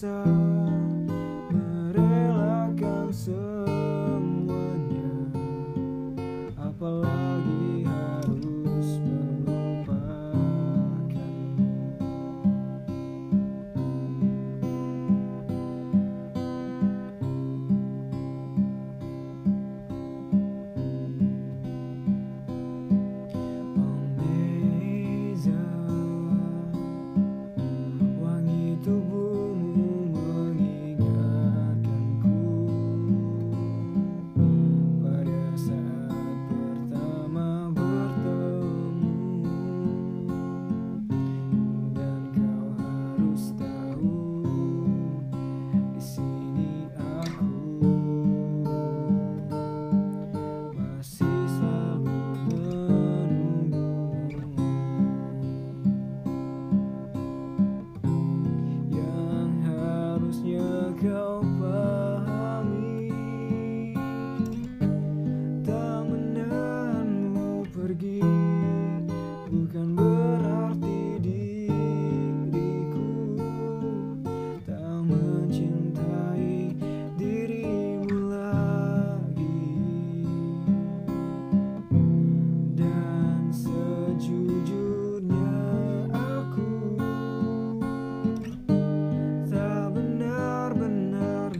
terpaksa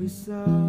side.